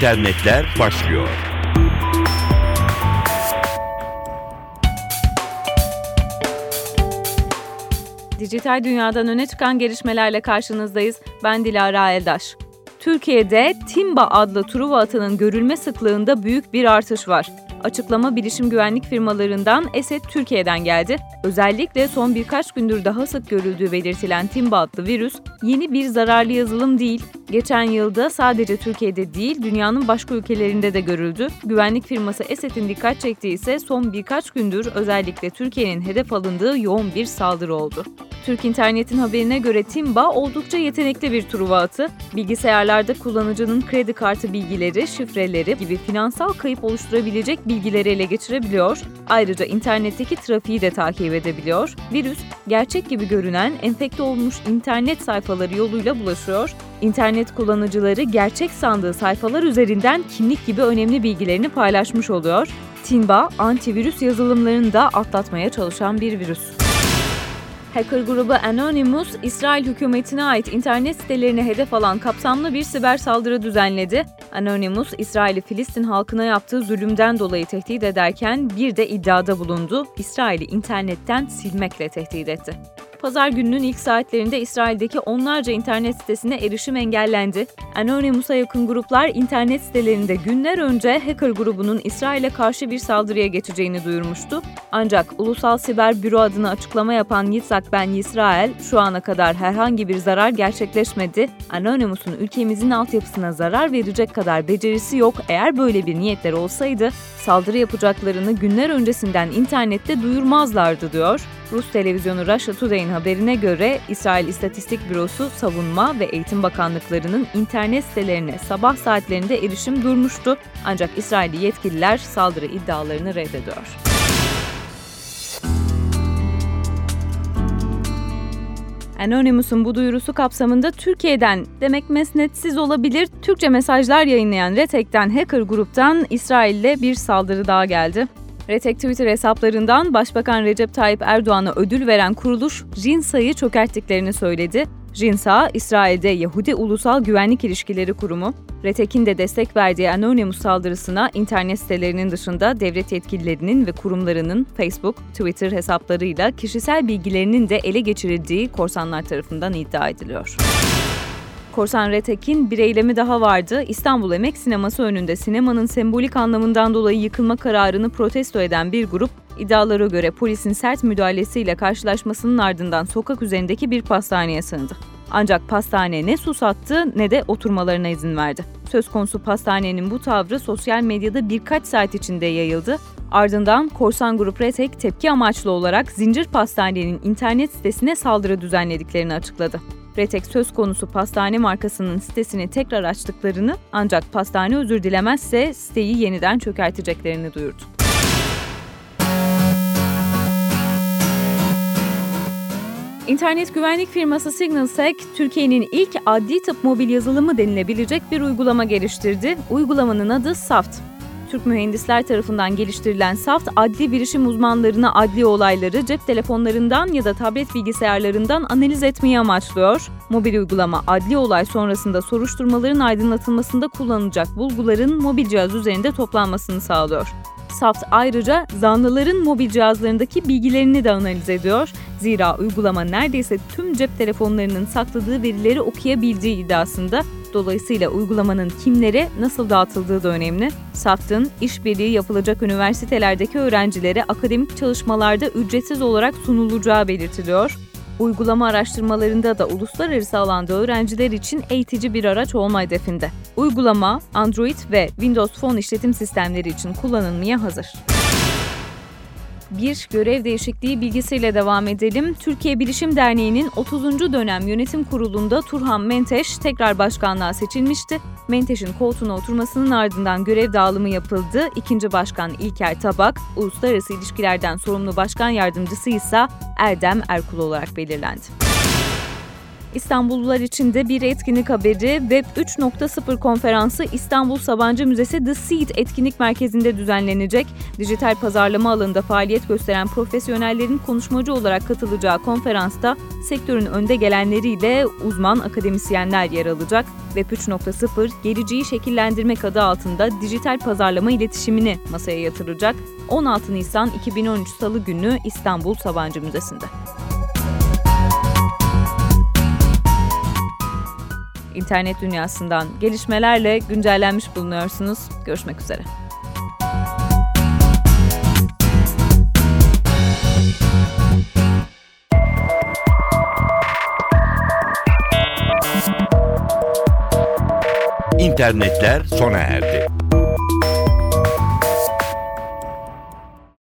internetler başlıyor. Dijital dünyadan öne çıkan gelişmelerle karşınızdayız. Ben Dilara Eldaş. Türkiye'de Timba adlı Truva atının görülme sıklığında büyük bir artış var. Açıklama bilişim güvenlik firmalarından ESET Türkiye'den geldi. Özellikle son birkaç gündür daha sık görüldüğü belirtilen Timba adlı virüs yeni bir zararlı yazılım değil. Geçen yılda sadece Türkiye'de değil dünyanın başka ülkelerinde de görüldü. Güvenlik firması ESET'in dikkat çektiği ise son birkaç gündür özellikle Türkiye'nin hedef alındığı yoğun bir saldırı oldu. Türk İnternet'in haberine göre Timba oldukça yetenekli bir Truva atı. Bilgisayarlarda kullanıcının kredi kartı bilgileri, şifreleri gibi finansal kayıp oluşturabilecek bilgileri ele geçirebiliyor. Ayrıca internetteki trafiği de takip edebiliyor. Virüs, gerçek gibi görünen enfekte olmuş internet sayfaları yoluyla bulaşıyor. İnternet kullanıcıları gerçek sandığı sayfalar üzerinden kimlik gibi önemli bilgilerini paylaşmış oluyor. Timba, antivirüs yazılımlarını da atlatmaya çalışan bir virüs. Hacker grubu Anonymous, İsrail hükümetine ait internet sitelerini hedef alan kapsamlı bir siber saldırı düzenledi. Anonymous, İsrail'i Filistin halkına yaptığı zulümden dolayı tehdit ederken bir de iddiada bulundu, İsrail'i internetten silmekle tehdit etti. Pazar gününün ilk saatlerinde İsrail'deki onlarca internet sitesine erişim engellendi. Anonymous'a yakın gruplar internet sitelerinde günler önce hacker grubunun İsrail'e karşı bir saldırıya geçeceğini duyurmuştu. Ancak Ulusal Siber Büro adına açıklama yapan Yitzhak Ben Yisrael şu ana kadar herhangi bir zarar gerçekleşmedi. Anonymous'un ülkemizin altyapısına zarar verecek kadar becerisi yok. Eğer böyle bir niyetleri olsaydı saldırı yapacaklarını günler öncesinden internette duyurmazlardı diyor. Rus televizyonu Russia Today'in haberine göre İsrail İstatistik Bürosu Savunma ve Eğitim Bakanlıklarının internet sitelerine sabah saatlerinde erişim durmuştu. Ancak İsrailli yetkililer saldırı iddialarını reddediyor. Anonymous'un bu duyurusu kapsamında Türkiye'den demek mesnetsiz olabilir Türkçe mesajlar yayınlayan Retek'ten hacker gruptan İsrail'le bir saldırı daha geldi. Retek Twitter hesaplarından Başbakan Recep Tayyip Erdoğan'a ödül veren kuruluş Jinsa'yı çökerttiklerini söyledi. Jinsa, İsrail'de Yahudi Ulusal Güvenlik İlişkileri Kurumu, Retek'in de destek verdiği Anonymous saldırısına internet sitelerinin dışında devlet yetkililerinin ve kurumlarının Facebook, Twitter hesaplarıyla kişisel bilgilerinin de ele geçirildiği korsanlar tarafından iddia ediliyor. Korsan Retek'in bir eylemi daha vardı. İstanbul Emek Sineması önünde sinemanın sembolik anlamından dolayı yıkılma kararını protesto eden bir grup, iddialara göre polisin sert müdahalesiyle karşılaşmasının ardından sokak üzerindeki bir pastaneye sığındı. Ancak pastane ne su sattı ne de oturmalarına izin verdi. Söz konusu pastanenin bu tavrı sosyal medyada birkaç saat içinde yayıldı. Ardından korsan grup Retek tepki amaçlı olarak Zincir Pastane'nin internet sitesine saldırı düzenlediklerini açıkladı. Retek söz konusu pastane markasının sitesini tekrar açtıklarını ancak pastane özür dilemezse siteyi yeniden çökerteceklerini duyurdu. İnternet güvenlik firması SignalSec, Türkiye'nin ilk adli tıp mobil yazılımı denilebilecek bir uygulama geliştirdi. Uygulamanın adı SAFT. Türk mühendisler tarafından geliştirilen SAFT, adli bilişim uzmanlarına adli olayları cep telefonlarından ya da tablet bilgisayarlarından analiz etmeyi amaçlıyor. Mobil uygulama adli olay sonrasında soruşturmaların aydınlatılmasında kullanılacak bulguların mobil cihaz üzerinde toplanmasını sağlıyor. SAFT ayrıca zanlıların mobil cihazlarındaki bilgilerini de analiz ediyor. Zira uygulama neredeyse tüm cep telefonlarının sakladığı verileri okuyabildiği iddiasında. Dolayısıyla uygulamanın kimlere nasıl dağıtıldığı da önemli. SAFT'ın işbirliği yapılacak üniversitelerdeki öğrencilere akademik çalışmalarda ücretsiz olarak sunulacağı belirtiliyor. Uygulama araştırmalarında da uluslararası alanda öğrenciler için eğitici bir araç olma hedefinde. Uygulama, Android ve Windows Phone işletim sistemleri için kullanılmaya hazır bir görev değişikliği bilgisiyle devam edelim. Türkiye Bilişim Derneği'nin 30. dönem yönetim kurulunda Turhan Menteş tekrar başkanlığa seçilmişti. Menteş'in koltuğuna oturmasının ardından görev dağılımı yapıldı. İkinci başkan İlker Tabak, uluslararası ilişkilerden sorumlu başkan yardımcısı ise Erdem Erkul olarak belirlendi. İstanbullular için de bir etkinlik haberi Web 3.0 konferansı İstanbul Sabancı Müzesi The Seed Etkinlik Merkezi'nde düzenlenecek. Dijital pazarlama alanında faaliyet gösteren profesyonellerin konuşmacı olarak katılacağı konferansta sektörün önde gelenleriyle uzman akademisyenler yer alacak. Web 3.0 geleceği şekillendirmek adı altında dijital pazarlama iletişimini masaya yatıracak. 16 Nisan 2013 Salı günü İstanbul Sabancı Müzesi'nde. İnternet dünyasından gelişmelerle güncellenmiş bulunuyorsunuz. Görüşmek üzere. İnternetler sona erdi.